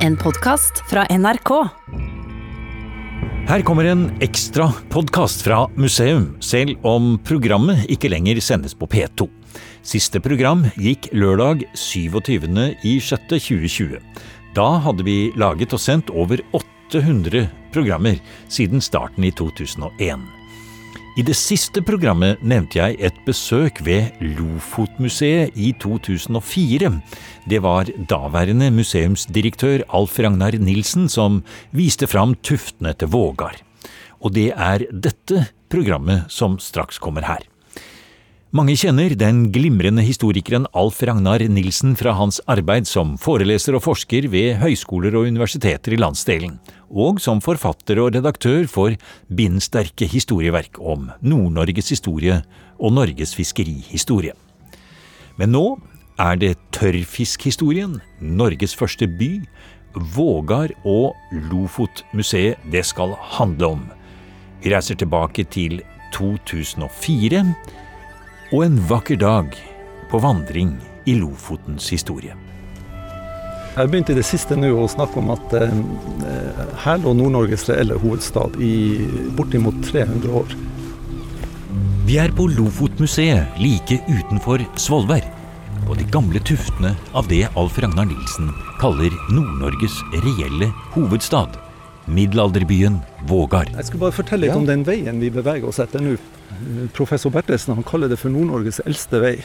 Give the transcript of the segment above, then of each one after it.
En podkast fra NRK. Her kommer en ekstra podkast fra museum, selv om programmet ikke lenger sendes på P2. Siste program gikk lørdag 27.06.2020. Da hadde vi laget og sendt over 800 programmer siden starten i 2001. I det siste programmet nevnte jeg et besøk ved Lofotmuseet i 2004. Det var daværende museumsdirektør Alf Ragnar Nilsen som viste fram tuftene til Vågar. Og det er dette programmet som straks kommer her. Mange kjenner den glimrende historikeren Alf Ragnar Nilsen fra hans arbeid som foreleser og forsker ved høyskoler og universiteter i landsdelen, og som forfatter og redaktør for bindsterke historieverk om Nord-Norges historie og Norges fiskerihistorie. Men nå er det tørrfiskhistorien, Norges første by, Vågar og Lofotmuseet det skal handle om. Vi reiser tilbake til 2004 og en vakker dag på vandring i Lofotens historie. Jeg begynte i det siste nå å snakke om at eh, her lå Nord-Norges reelle hovedstad i bortimot 300 år. Vi er på Lofotmuseet like utenfor Svolvær. På de gamle tuftene av det Alf Ragnar Nilsen kaller Nord-Norges reelle hovedstad. Middelalderbyen Vågar. Jeg skulle bare fortelle litt ja. om den veien vi beveger oss etter nå. Professor Bertelsen han kaller det for Nord-Norges eldste vei.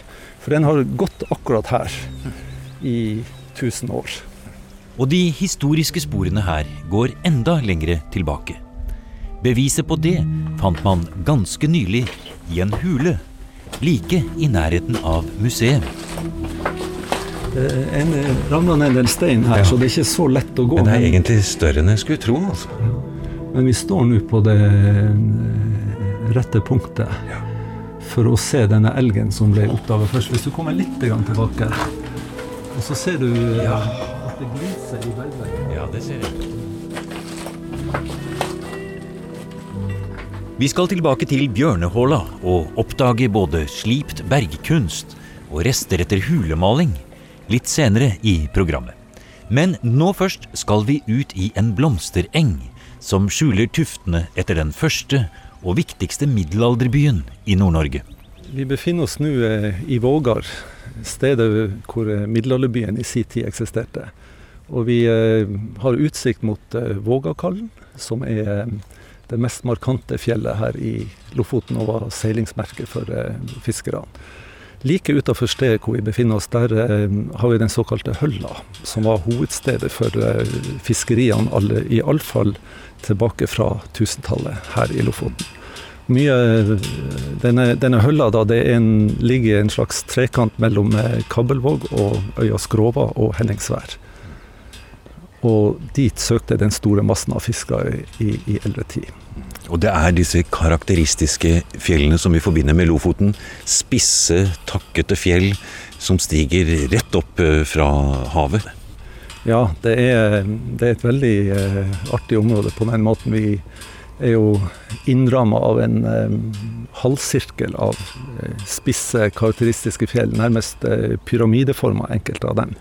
For den har gått akkurat her i 1000 år. Og de historiske sporene her går enda lengre tilbake. Beviset på det fant man ganske nylig i en hule like i nærheten av museet. En ramla ned en stein her, ja. så det er ikke så lett å gå. Men det er egentlig større enn jeg skulle tro. altså. Men vi står nå på det rette punktet ja. for å se denne elgen som ble oppdaga først. Hvis du kommer litt tilbake, og så ser du ja. at det gliser i bergveggen. Ja, det ser jeg. Vi skal tilbake til Bjørnehåla og oppdage både slipt bergkunst og rester etter hulemaling litt senere i programmet. Men nå først skal vi ut i en blomstereng som skjuler tuftene etter den første og viktigste middelalderbyen i Nord-Norge. Vi befinner oss nå eh, i Vågar, stedet hvor eh, middelalderbyen i sin tid eksisterte. Og vi eh, har utsikt mot Vågakallen, som er det mest markante fjellet her i Lofoten og var seilingsmerket for fiskerne. Like utafor stedet hvor vi befinner oss, der har vi den såkalte Hølla, som var hovedstedet for fiskeriene, alle, i alle fall tilbake fra 1000-tallet her i Lofoten. Mye, denne, denne hølla da, det en, ligger i en slags trekant mellom eh, Kabelvåg og øya Skrova og Henningsvær. Og dit søkte den store massen av fiskere i, i eldre tid. Og det er disse karakteristiske fjellene som vi forbinder med Lofoten. Spisse, takkete fjell som stiger rett opp eh, fra havet. Ja, det er, det er et veldig uh, artig område på den måten. Vi er jo innramma av en eh, halvsirkel av uh, spisse, karakteristiske fjell. Nærmest eh, pyramideforma, enkelte av dem.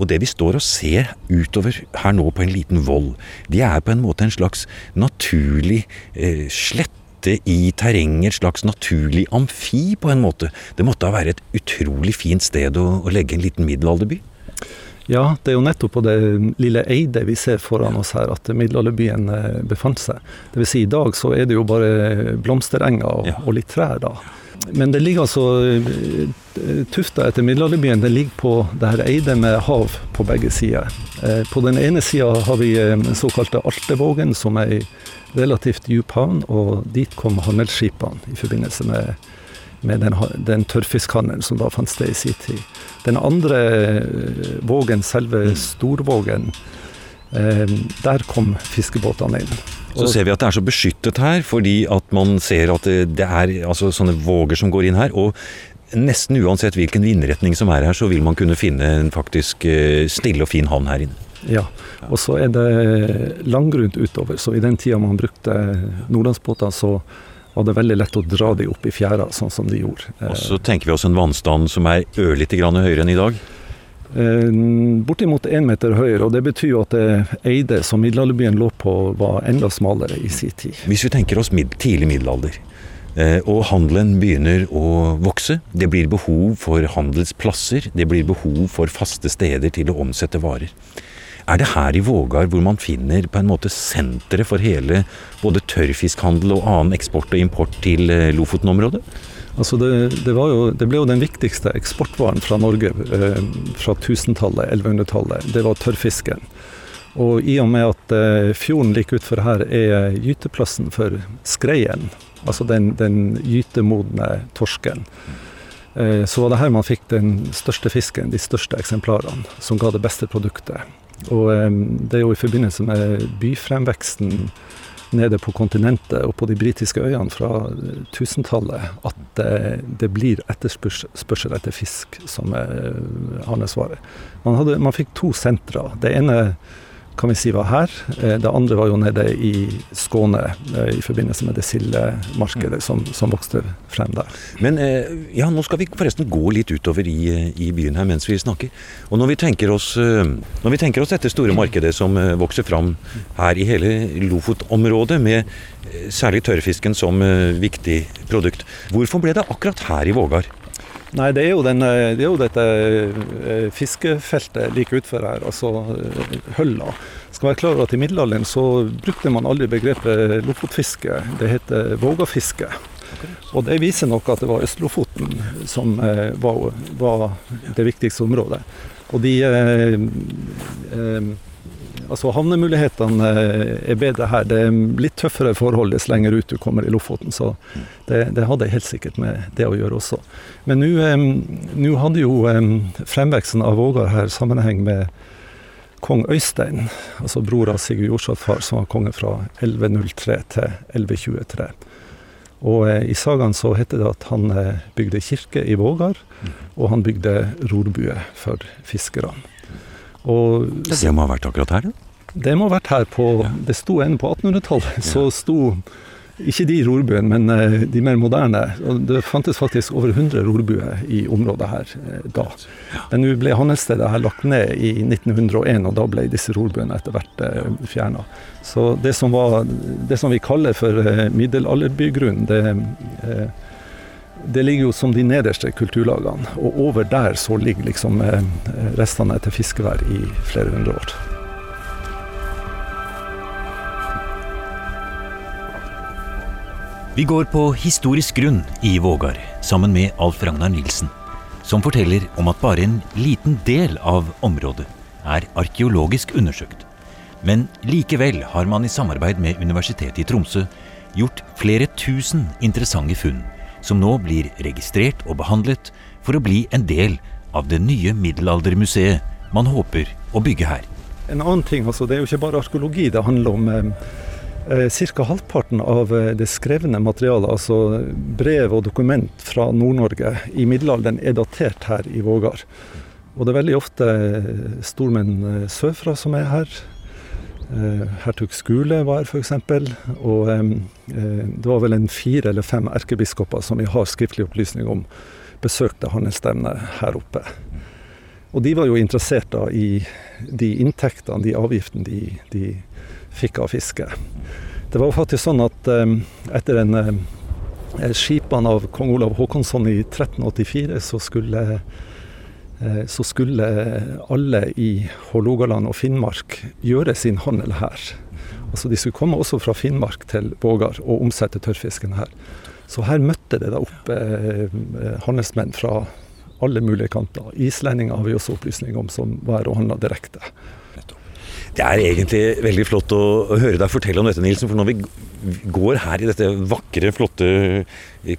Og det vi står og ser utover her nå på en liten voll, det er på en måte en slags naturlig eh, slette i terrenget, et slags naturlig amfi på en måte. Det måtte da være et utrolig fint sted å, å legge en liten middelalderby? Ja, det er jo nettopp på det lille Eide vi ser foran oss her at middelalderbyen eh, befant seg. Det vil Si, I dag så er det jo bare blomsterenger og, ja. og litt trær. da. Men det ligger altså eh, Tufta etter middelalderbyen det ligger på det her Eide med hav på begge sider. Eh, på den ene sida har vi den såkalte Altevågen, som er ei relativt dyp havn, og dit kom handelsskipene i forbindelse med med den, den tørrfiskhandelen som da fant sted i sin tid. Den andre eh, vågen, selve mm. Storvågen, eh, der kom fiskebåtene inn. Så ser vi at det er så beskyttet her, fordi at man ser at det er altså, sånne våger som går inn her. og Nesten uansett hvilken vindretning som er her, så vil man kunne finne en faktisk eh, stille og fin havn her inne. Ja, og så er det langgrunt utover. Så i den tida man brukte nordlandsbåter, så og det er veldig lett å dra de opp i fjæra, sånn som de gjorde. Og så tenker vi oss en vannstand som er ørlite grann høyere enn i dag? Eh, bortimot én meter høyere, og det betyr jo at det Eide, som middelalderbyen lå på, var enda smalere i sin tid. Hvis vi tenker oss mid tidlig middelalder, eh, og handelen begynner å vokse, det blir behov for handelsplasser, det blir behov for faste steder til å omsette varer. Er det her i Vågar hvor man finner på en måte senteret for hele både tørrfiskhandel og annen eksport og import til eh, Lofoten-området? Altså det, det, jo, det, ble jo den viktigste eksportvaren fra Norge eh, fra 1000-tallet, 1100-tallet. Det var tørrfisken. Og i og med at eh, fjorden like utfor her er gyteplassen for skreien, altså den, den gytemodne torsken, eh, så var det her man fikk den største fisken, de største eksemplarene, som ga det beste produktet. Og eh, det er jo i forbindelse med byfremveksten nede på kontinentet og på de britiske øyene fra 1000-tallet at det, blir etterspørsel etter fisk som er handelsvare. Man, hadde, man fikk to sentra. Det ene kan vi si var her. Eh, det andre var jo nede i Skåne eh, i forbindelse med det sildemarkedet som, som, vokste frem der. Men eh, ja, nå skal vi forresten gå litt utover i, i, byen her mens vi snakker. Og når vi oss, når vi tenker oss dette store markedet som vokser fram her i hele Lofot-området, med særlig tørrfisken som viktig produkt, hvorfor ble det akkurat her i Vågar? Nei, det er jo, den, eh, det er jo dette eh, fiskefeltet like utfor her, altså eh, hølla. Skal være klar over at I middelalderen så brukte man aldri begrepet lofotfiske. Det heter vågafiske. Og det viser nok at det var Øst-Lofoten som var, var, det viktigste området. Og de eh, eh, Altså Havnemulighetene eh, er bedre her. Det er litt tøffere forhold dess lenger ut du kommer i Lofoten. Så det, det hadde helt sikkert med det å gjøre også. Men nå hadde jo fremveksten av Vågar her sammenheng med kong Øystein, altså bror av Sigurd Jorsalfar, som var konge fra 1103 til 1123. Og eh, i sagaen så heter det at han eh, bygde kirke i Vågar, og han bygde rorbue for fiskerne. Og, det må ha vært akkurat her, da? Det må ha vært her på ja. Det sto en på 1800-tallet. Så sto ikke de rorbuene, men eh, de mer moderne. Og det fantes faktisk over 100 rorbuer i området her eh, da. Men nå ble handelsstedet her lagt ned i 1901, og da ble disse rorbuene etter hvert eh, fjerna. Så det som, var, det som vi kaller for middelalderbygrunn, det det ligger jo som de nederste kulturlagene. Og over der så ligger liksom eh, restene etter fiskevær i flere hundre år. Vi går på historisk grunn i Vågar sammen med Alf Ragnar Nilsen, som forteller om at bare en liten del av området er arkeologisk undersøkt. Men likevel har man i samarbeid med Universitetet i Tromsø gjort flere tusen interessante funn som nå blir registrert og behandlet for å bli en del av det nye middelaldermuseet man håper å bygge her. En annen ting, altså, Det er jo ikke bare arkeologi det handler om. Eh, eh Ca. halvparten av eh, det skrevne materialet, altså brev og dokument fra Nord-Norge i middelalderen, er datert her i Vågar. Og det er veldig ofte stormenn sørfra som er her. Eh, hertug Skule var f.eks. Og eh, det var vel en fire eller fem erkebiskoper som vi har skriftlig opplysning om besøkte handelsstevnet her oppe. Og de var jo interessert da i de inntektene, de avgiftene de, de fikk av fiske. Det var faktisk sånn at etter en skipene av kong Olav Håkonsson i 1384, så skulle så skulle alle i Hålogaland og Finnmark gjøre sin handel her. Altså De skulle komme også fra Finnmark til Vågar og omsette tørrfisken her. Så her møtte det da opp eh, handelsmenn fra alle mulige kanter. Islendinger har vi også opplysning om, som var og handla direkte. Det er egentlig veldig flott å, høre deg fortelle om dette, Nilsen. For når vi går her i dette vakre, flotte,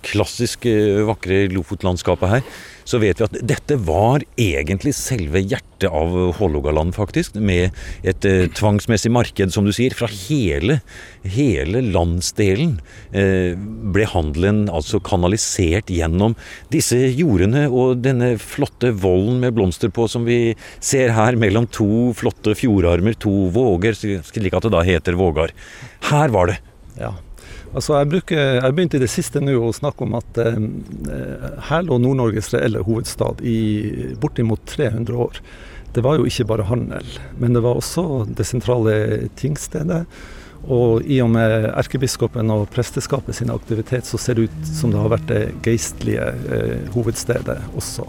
klassisk vakre Lofotlandskapet her, så vet vi at dette var egentlig selve hjertet av Hålogaland, faktisk. Med et eh, tvangsmessig marked, som du sier. Fra hele, hele landsdelen eh, ble handelen altså kanalisert gjennom disse jordene og denne flotte vollen med blomster på som vi ser her, mellom to flotte fjordarmer, to våger, slik at det da heter Vågar. Her var det. Ja. Altså jeg, bruker, jeg begynte i det siste nå å snakke om at eh, her lå Nord-Norges reelle hovedstad i bortimot 300 år. Det var jo ikke bare handel, men det var også det sentrale tingstedet. Og i og med erkebiskopen og presteskapet sin aktivitet, så ser det ut som det har vært det geistlige eh, hovedstedet også.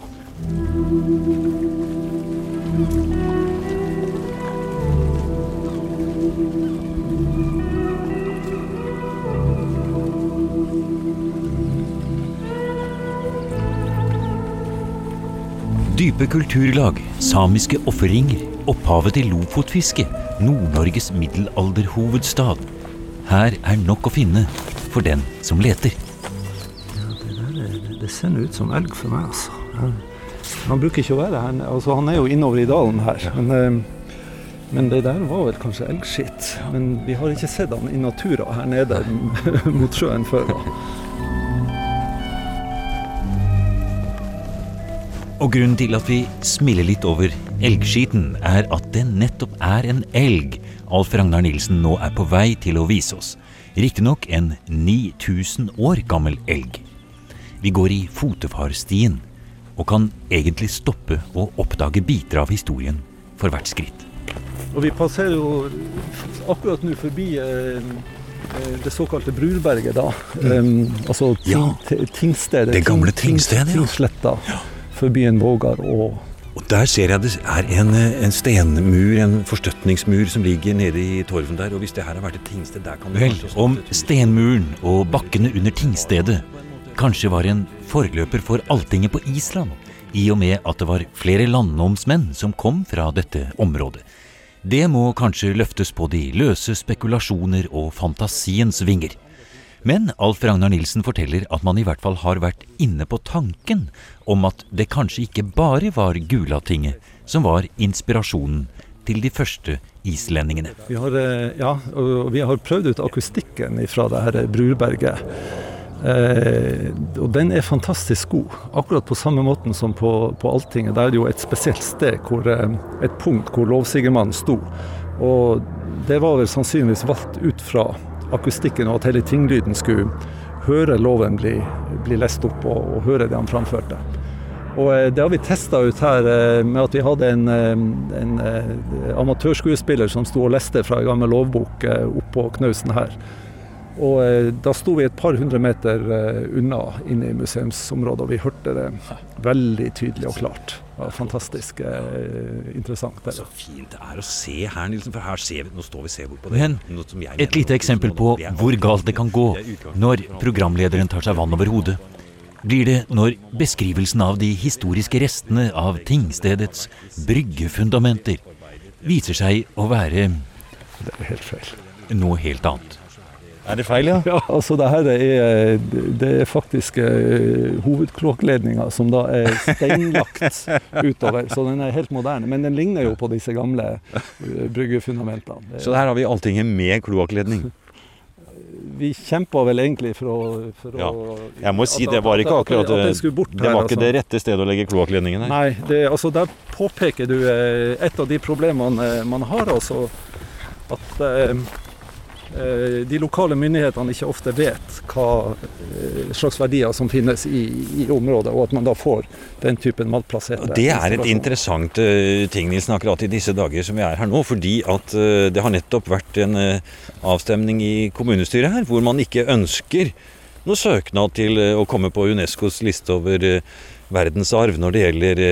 Dype kulturlag, samiske offerringer, opphavet til lofotfiske, Nord-Norges middelalderhovedstad. Her er nok å finne for den som leter. Ja, det, der, det ser ut som elg for meg, altså. Han bruker ikke å være her. Altså, han er jo innover i dalen her. Men, eh, men, det der var vel kanskje elgskitt. Men vi har ikke sett han i natura her nede mot sjøen før. da. Og grunnen til at vi smiler litt over elgskiten, er at det nettopp er en elg Alf Ragnar Nilsen nå er på vei til å vise oss. Riktignok en 9000 år gammel elg. Vi går i fotefarstien og kan egentlig stoppe og oppdage biter av historien for hvert skritt. Og Vi passerer jo akkurat nå forbi eh, eh det såkalte Brurberget, da. Mm. Um, altså ting, ja, tingstedet. Det gamle tingstedet, ja. Tingsletta. Ja forbi byen Vågar og og Der ser jeg det er en, en, stenmur, en forstøtningsmur, som ligger nede i torven der. Og hvis det her har vært et tingsted, der kan det Vel, om stenmuren og bakkene under tingstedet kanskje var en forløper for Alltinget på Island, i og med at det var flere landnomsmenn som kom fra dette området. Det må kanskje løftes på de løse spekulasjoner og fantasiens vinger. Men Alf Ragnar Nilsen forteller at man i hvert fall har vært inne på tanken om at det kanskje ikke bare var Gulatinget som var inspirasjonen til de første islendingene. Vi har, eh, ja, og vi har prøvd ut akustikken fra det her Brurberget. Eh, og den er fantastisk god. Akkurat på samme måten som på, på Alltinget. Der er det jo et spesielt sted, hvor, eh, et punkt hvor lovsigermannen sto. Og det var vel sannsynligvis valgt ut fra akustikken, og at hele tinglyden skulle høre loven bli, bli lest opp og, og, høre det han framførte. Og eh, Det har vi testa ut her eh, med at vi hadde en, eh, en amatørskuespiller som sto og leste fra en gammel lovbok oppå knausen her. Og Da sto vi et par hundre meter unna inne i museumsområdet, og vi hørte det veldig tydelig og klart. Var fantastisk eh, interessant. Der. Så fint det er å se her, Nilsen, for her ser vi, nå står vi ser bort på det. Men et lite eksempel på hvor galt det kan gå når programlederen tar seg vann over hodet. Blir det når beskrivelsen av de historiske restene av tingstedets bryggefundamenter viser seg å være Det er helt feil. Noe helt annet. Er det feil, ja? Ja, altså det her er, det er faktisk uh, hovedkloakkledninga som da er steinlagt utover. Så den er helt moderne. Men den ligner jo på disse gamle uh, bryggefundamentene. Så her har vi alltinget med kloakkledning? vi kjempa vel egentlig for å, for ja. Jeg må si, det var ikke akkurat det, det, var ikke altså. det rette stedet å legge kloakkledningen her. Nei, det, altså der påpeker du eh, et av de problemene man har, altså. At Eh, de lokale myndighetene ikke ofte vet hva eh, slags verdier som finnes i, i området, og at man da får den typen malplasserte Det er et interessant uh, ting Nilsen, akkurat i disse dager som vi er her nå. Fordi at uh, det har nettopp vært en uh, avstemning i kommunestyret her hvor man ikke ønsker noe søknad til å komme på Unescos liste over verdensarv når det gjelder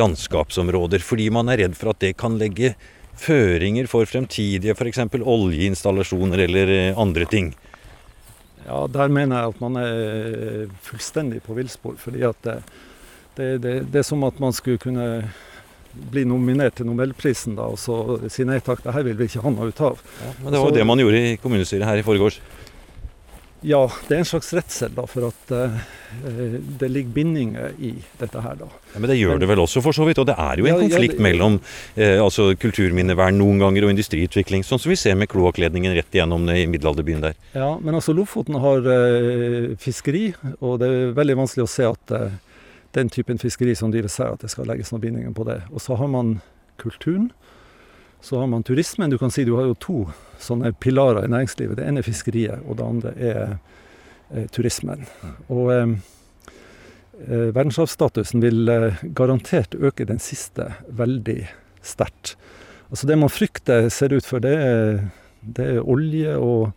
landskapsområder. Fordi man er redd for at det kan legge føringer for fremtidige f.eks. oljeinstallasjoner eller eh, andre ting? Ja, Der mener jeg at man er fullstendig på villspor. fordi at det, det, det, det, er som at man skulle kunne bli nominert til Nobelprisen da, og så si nei takk, det her vil vi ikke ha noe ut av. Ja, men det var jo det man gjorde i kommunestyret her i forgårs. Ja, det er en slags redsel da, for at uh, det ligger bindinger i dette her. da. Ja, men det gjør det vel også, for så vidt. Og det er jo en ja, konflikt ja, mellom uh, altså kulturminnevern noen ganger og industriutvikling, sånn som vi ser med kloakkledningen rett igjennom i middelalderbyen der. Ja, men altså Lofoten har uh, fiskeri, og det er veldig vanskelig å se at den typen fiskeri som drives her, at det skal legges noen bindinger på det. Og så har man kulturen. Så har man turismen. Du kan si du har jo to sånne pilarer i næringslivet. Det ene er fiskeriet, og det andre er er turismen. Og eh, verdensarvstatusen vil eh, garantert øke den siste veldig sterkt. Altså det man frykter, ser ut for, det er, det er olje og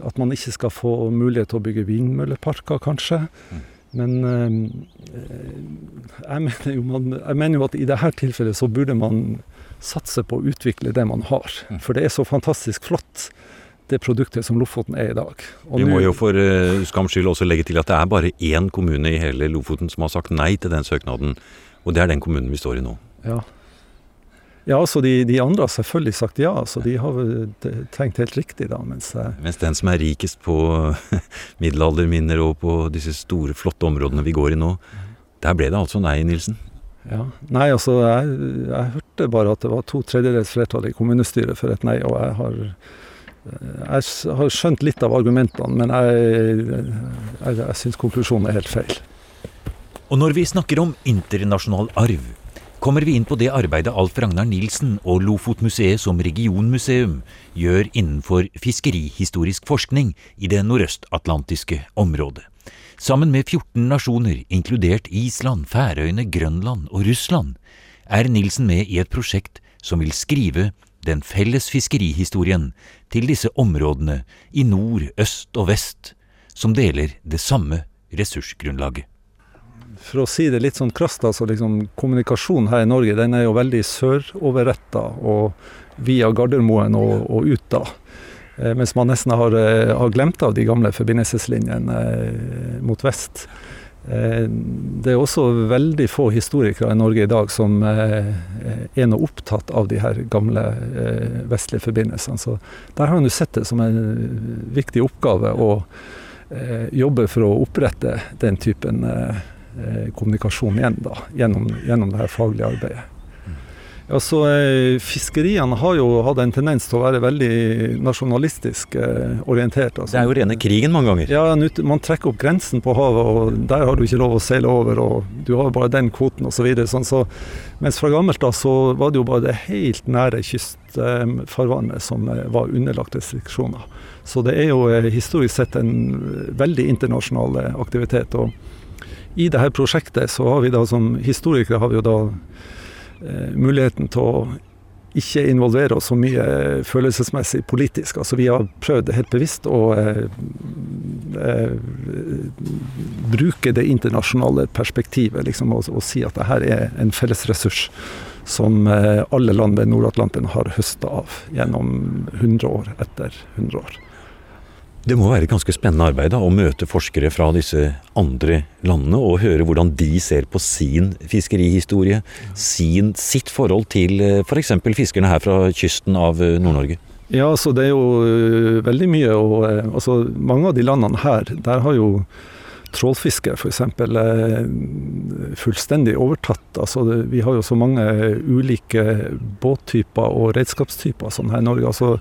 at man ikke skal få mulighet til å bygge vindmølleparker, kanskje. Men eh, jeg, mener man, jeg mener jo at i dette tilfellet så burde man satse på å utvikle det man har. Mm. For det er så fantastisk flott, det produktet som Lofoten er i dag. Og Vi må jo for uh, skams skyld også legge til at det er bare én kommune i hele Lofoten som har sagt nei til den søknaden. Og det er den kommunen vi står i nå. Ja, ja, altså de, de, andre har selvfølgelig sagt ja, så de har tenkt helt riktig da. Mens, mens den som er rikest på middelalderminner og på disse store, flotte områdene vi går i nå, der ble det altså nei, Nilsen? Ja, Nei, altså jeg, jeg hørte bare at det var to tredjedels flertall i kommunestyret for et nei, og jeg har, jeg har skjønt litt av argumentene, men jeg, jeg, jeg syns konklusjonen er helt feil. Og når vi snakker om internasjonal arv, kommer vi inn på det arbeidet Alf Ragnar Nilsen og Lofotmuseet som regionmuseum gjør innenfor fiskerihistorisk forskning i det nordøstatlantiske området. Sammen med 14 nasjoner, inkludert Island, Færøyene, Grønland og Russland, er Nilsen med i et prosjekt som vil skrive den felles fiskerihistorien til disse områdene i nord, øst og vest, som deler det samme ressursgrunnlaget for å si det litt sånn krast, altså liksom, kommunikasjonen her i Norge den er jo veldig søroverretta og via Gardermoen og, og ut da. Eh, mens man nesten har, eh, har, glemt av de gamle forbindelseslinjene eh, mot vest. Det er også veldig få historikere i Norge i dag som er noe opptatt av de her gamle vestlige forbindelsene. Så der har jo sett det som en viktig oppgave å jobbe for å opprette den typen kommunikasjon igjen, da, gjennom, gjennom det her faglige arbeidet. Ja, så eh, Fiskeriene har jo hatt en tendens til å være veldig nasjonalistisk eh, orientert. Altså. Det er jo rene krigen mange ganger. Ja, Man trekker opp grensen på havet, og der har du ikke lov å seile over, og du har bare den kvoten osv. Så sånn, så, mens fra gammelt da så var det jo bare det helt nære kystfarvannet som eh, var underlagt restriksjoner. Så det er jo historisk sett en veldig internasjonal aktivitet. og i dette prosjektet så har vi da som historikere har vi jo da muligheten til å ikke involvere oss så mye følelsesmessig politisk. Altså Vi har prøvd helt bevisst å eh, eh, bruke det internasjonale perspektivet liksom, og, og, si at dette er en felles ressurs som eh, alle land ved Nord-Atlanteren har høsta av gjennom 100 år etter 100 år. Det må være et ganske spennende arbeid da, å møte forskere fra disse andre landene og høre hvordan de ser på sin fiskerihistorie, sin, sitt forhold til f.eks. Eh, for fiskerne her fra kysten av eh, Nord-Norge. Ja, så det er jo eh, veldig mye. Og, altså, mange av de landene her, der har jo trålfiske f.eks. fullstendig overtatt. Altså, vi har jo så mange ulike båttyper og redskapstyper sånn her i Norge. altså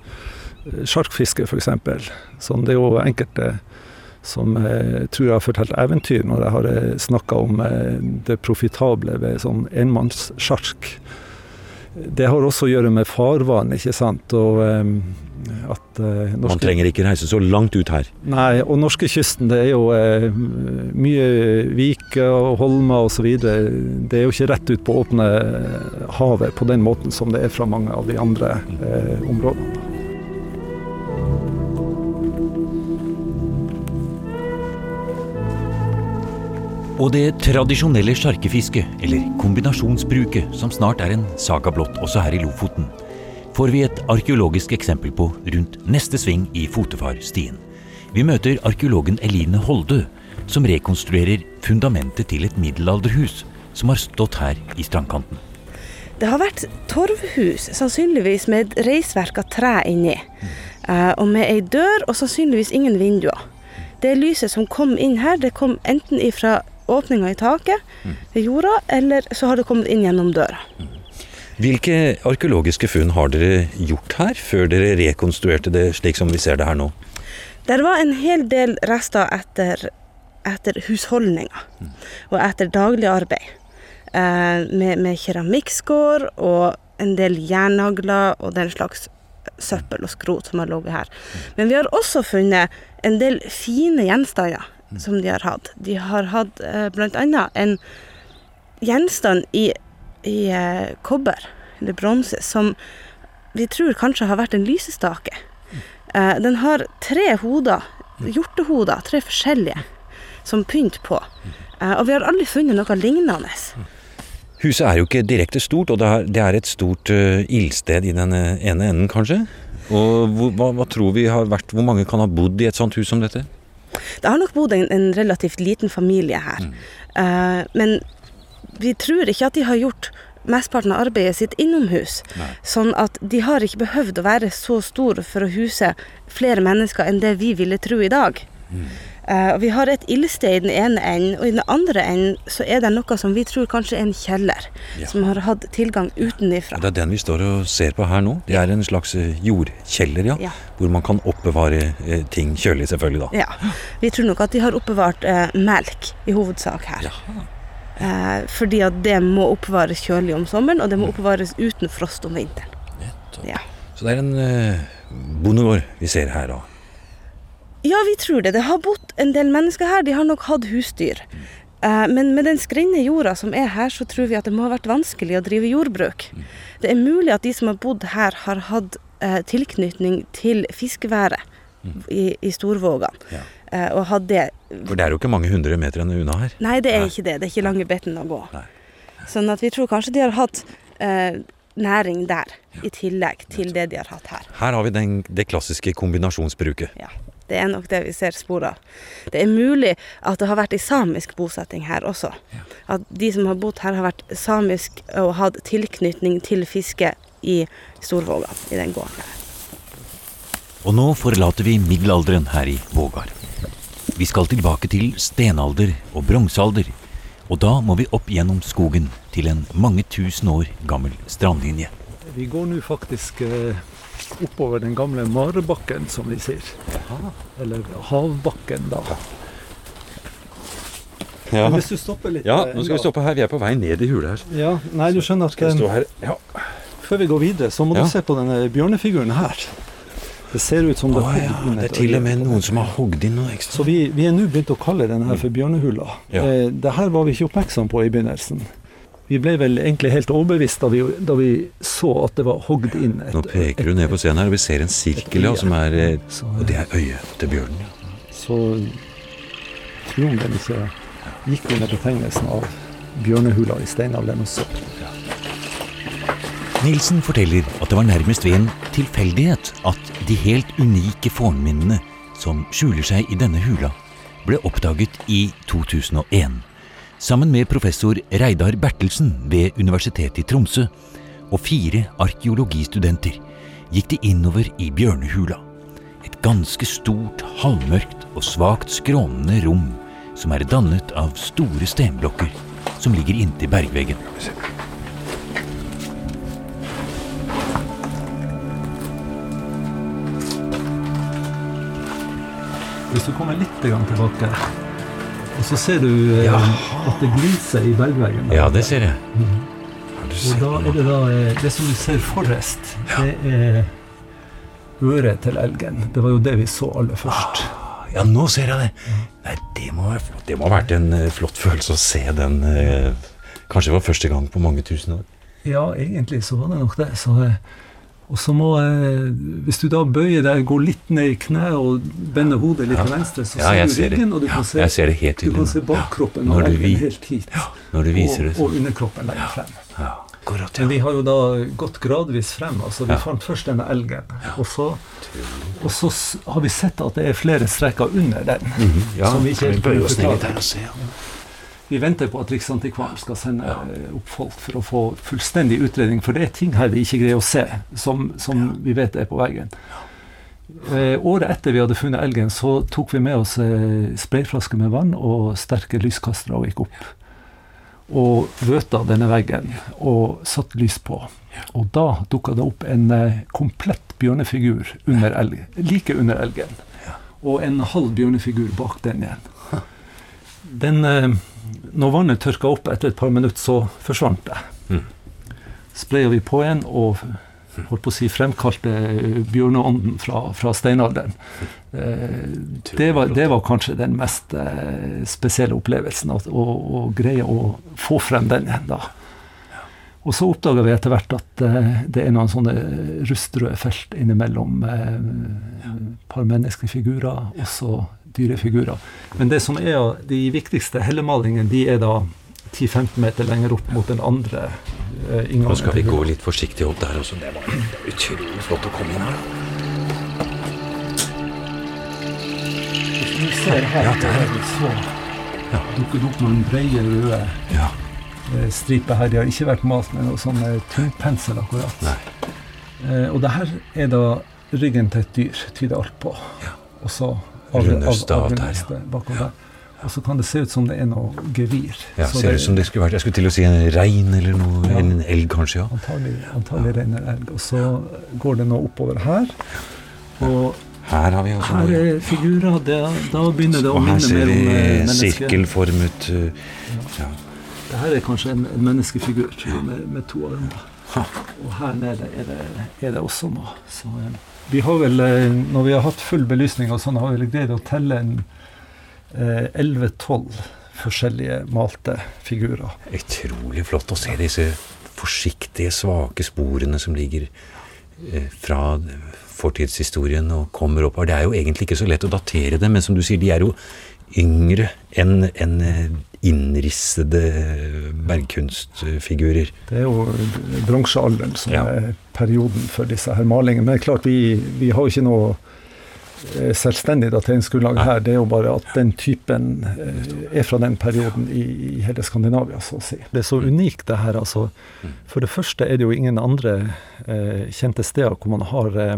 sjarkfiske, f.eks. Sånn, det er jo enkelte som eh, tror jeg har fortalt eventyr når jeg har eh, snakka om eh, det profitable ved sånn enmannssjark. Det har også å gjøre med farvann, ikke sant. Og, eh, at, eh, norske... Man trenger ikke reise så langt ut her. Nei, og norskekysten det er jo mye viker og holmer osv. Det er jo ikke rett ut på åpne havet på den måten som det er fra mange av de andre områdene. Og det tradisjonelle sjarkefisket, eller kombinasjonsbruket, som snart er en saga blått også her i Lofoten, får vi et arkeologisk eksempel på rundt neste sving i Fotefarstien. Vi møter arkeologen Eline Holdø, som rekonstruerer fundamentet til et middelalderhus som har stått her i strandkanten. Det har vært torvhus, sannsynligvis med et reisverk av tre inni. Mm. Og med ei dør og sannsynligvis ingen vinduer. Det lyset som kom inn her, det kom enten ifra åpninga i taket ved jorda, eller så har det kommet inn gjennom døra. Hvilke arkeologiske funn har dere gjort her, før dere rekonstruerte det slik som vi ser det her nå? Det var en hel del rester etter, etter husholdninger og etter daglig arbeid. Eh, med, med keramikkskår og en del jernnagler og den slags søppel og skrot som har ligget her. Men vi har også funnet en del fine gjenstander som de har hatt. De har hatt eh, bl.a. en gjenstand i, i eh, kobber, eller bronse, som vi tror kanskje har vært en lysestake. Eh, den har tre hoder, hjortehoder, tre forskjellige, som pynt på. Eh, og vi har aldri funnet noe lignende. Huset er jo ikke direkte stort, og det er, et stort uh, ildsted i den eh, ene enden, kanskje. Og hvor, hva, hva, tror vi har vært Hvor mange kan ha bodd i et sånt hus som dette? Det har nok bodd en, en relativt liten familie her. Mm. Uh, men vi tror ikke at de har gjort mesteparten av arbeidet sitt innomhus. Nei. Sånn at de har ikke behøvd å være så store for å huse flere mennesker enn det vi ville tro i dag. Mm. Uh, vi har et ildsted i den ene enden, og i den andre enden så er det noe som vi tror kanskje er en kjeller. Ja. Som har hatt tilgang utenifra. Det er den vi står og ser på her nå. Det er en slags eh, jordkjeller, ja. ja. Hvor man kan oppbevare eh, ting kjølig, selvfølgelig. da. Ja. Vi tror nok at de har oppbevart eh, melk i hovedsak her. Eh, fordi at det må oppbevares kjølig om sommeren, og det må mm. oppbevares uten frost om vinteren. Ja. Så det er en eh, bondegård vi ser her, da. Ja, vi tror det. Det har bodd en del mennesker her. De har nok hatt husdyr. Uh, men med den skrenne jorda som er her, så tror vi at det må ha vært vanskelig å drive jordbruk. Det er mulig at de som har bodd her, har hatt uh, tilknytning til fiskeværet i, i Storvågan. Ja. Uh, og hadde For det er jo ikke mange hundre meter unna her? Nei, det er Nei. ikke det. Det er ikke lange betten å gå. Nei. Sånn at vi tror kanskje de har hatt næring der, ja. i tillegg til det de har hatt her. Her har vi den, det klassiske kombinasjonsbruket. Ja. Det er nok det vi ser spor av. Det er mulig at det har vært ei samisk bosetting her også. Ja. At de som har bodd her, har vært samisk og hatt tilknytning til fiske i Storvåga, i den gården her. Og nå forlater vi middelalderen her i Vågar. Vi skal tilbake til stenalder og bronsealder. Og da må vi opp gjennom skogen til en mange tusen år gammel strandlinje. Vi går nå faktisk eh oppover den gamle marbakken, som vi sier. Eller Havbakken, da. Ja. hvis du stopper litt Ja, nå skal vi stoppe her. Vi er på vei ned i hula her. Ja, nei, du skjønner at Skal her? Ja. Før vi går videre, så må ja. du se på denne bjørnefiguren her. Det ser ut som det, er ja. det er til og med noen som har hogd inn noe ekstra. Så vi, vi er nå begynt å kalle denne her for bjørnehula. Ja. Eh, det her var vi ikke oppmerksom på i begynnelsen. Vi ble vel egentlig helt overbevist da vi, da vi så at det var hogd inn et Nå peker du ned på scenen her, og vi ser en sirkel, ja, som er eh, Og det er øyet til bjørnen. Ja. Så tror den ikke gikk under betegnelsen av bjørnehula i steinalderen også. Ja. Nilsen forteller at det var nærmest ved en tilfeldighet at de helt unike fornminnene som skjuler seg i denne hula, ble oppdaget i 2001. Sammen med professor Reidar Bertelsen ved Universitetet i Tromsø og fire arkeologistudenter gikk de innover i Bjørnehula. Et ganske stort, halvmørkt og svakt skrånende rom som er dannet av store stenblokker som ligger inntil bergveggen. Hvis du kommer litt tilbake og så ser du eh, at det glinser i bergveggen. Ja, det ser jeg. Mm. Og da er det da eh, Det som du ser forrest, det er øret til elgen. Det var jo det vi så aller først. Ah, ja, nå ser jeg det. Nei, det må, det må ha vært en uh, flott følelse å se den. Uh, kanskje det var første gang på mange tusen år. Ja, egentlig så var det nok det. Så og så må Hvis du da bøyer deg, går litt ned i kneet og bender hodet litt ja. til venstre, så ja, ser du ryggen, og du kan se, jeg ser det helt du kan se bakkroppen og leggen helt hit. når du viser og, det. Og underkroppen lenger frem. Akkurat, Men vi har jo da gått gradvis frem. altså Vi fant først denne elgen. Og så, og, så, har vi sett at det er flere streker under den. Mm -hmm. Ja, som vi ikke helt kan forklare. Vi venter på at Riksantikvaren skal sende ja. opp folk for å få fullstendig utredning, for det er ting her vi ikke greier å se, som, som vi vet er på veggen. Eh, året etter vi hadde funnet elgen, så tok vi med oss eh, sprayflasker med vann og sterke lyskastere og gikk opp. Og vøta denne veggen og satte lys på. Og da dukka det opp en eh, komplett bjørnefigur under elgen, like under elgen. Og en halv bjørnefigur bak den igjen. Den eh, når vannet tørka opp etter et par minutter, så forsvant det. Mm. Spraya vi på igjen og holdt på å si, fremkalte bjørneånden fra, fra steinalderen. Eh, det, var, det, var, kanskje den mest eh, spesielle opplevelsen, å, å, greie å få frem den igjen da. Og så oppdaga vi etter hvert at eh, det er noen sånne rustrøde felt innimellom et par menneskelige figurer, dyrefigurer. Men det som er de viktigste hellemalingene, de er da 10-15 meter lenger opp mot den andre eh, inngangen. Nå skal vi gå litt forsiktig opp der også. Det var, det var utrolig flott å komme inn her. Du ser her, ja, der. så ja. dukker det opp noen brede, røde ja. Eh, striper her. De har ikke vært malt med noe sånn tungpensel akkurat. Nei. Eh, og det her er da ryggen til et dyr, tyder alt på. Ja. Og så Runde stav der, ja. Og så kan det se ut som det er noe gevir. Ja, så Ser ut som det skulle vært Jeg skulle til å si en rein eller noe, ja. en elg, kanskje. ja. Antagelig, antagelig ja. rein eller elg. Og så går det nå oppover her. Og her har vi også Her er figurer. Det, da begynner det å minne mer om mennesket. Her ser vi sirkelformet uh, ja. Det her er kanskje en, en menneskefigur med, med, to armer. Og her nede er det, er det også noe. Så, um, vi har vel, eh, når vi har hatt full belysning og sånn, har vi greid å telle en 11-12 eh, forskjellige malte figurer. Utrolig flott å se disse forsiktige, svake sporene som ligger eh, fra fortidshistorien og kommer opp her. Det er jo egentlig ikke så lett å datere dem, men som du sier, de er jo yngre enn en eh, innrissede bergkunstfigurer. Det er jo bronsealderen som ja. er perioden for disse her malingene. Men klart, vi, vi har jo ikke noe Eh, selvstendig dateringsgrunnlag her, det er jo bare at den typen eh, er fra den perioden i, i hele Skandinavia, så å si. Det er så unikt, det her. altså. Mm. For det første er det jo ingen andre eh, kjente steder hvor man har eh,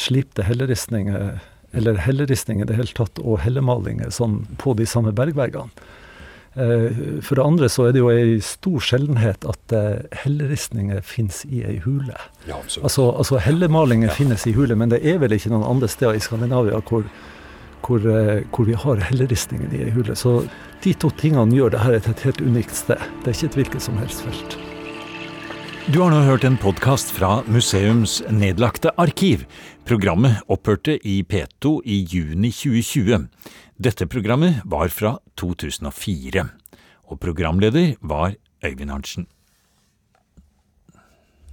slipte helleristninger, eller helleristninger i det hele tatt, og hellemalinger sånn på de samme bergveggene. Eh, for det andre så er det jo ei stor sjeldenhet at eh, helleristninger finnes i ei hule. Ja, altså, altså hellemalinger ja. finnes i hule, men det er vel ikke noen andre steder i Skandinavia hvor, hvor, eh, hvor vi har helleristningen i ei hule. Så de to tingene gjør dette til et helt unikt sted. Det er ikke et hvilket som helst felt. Du har nå hørt en podkast fra museums nedlagte arkiv. Programmet opphørte i P2 i juni 2020. Dette programmet var fra 2004, og programleder var Øyvind Arntzen.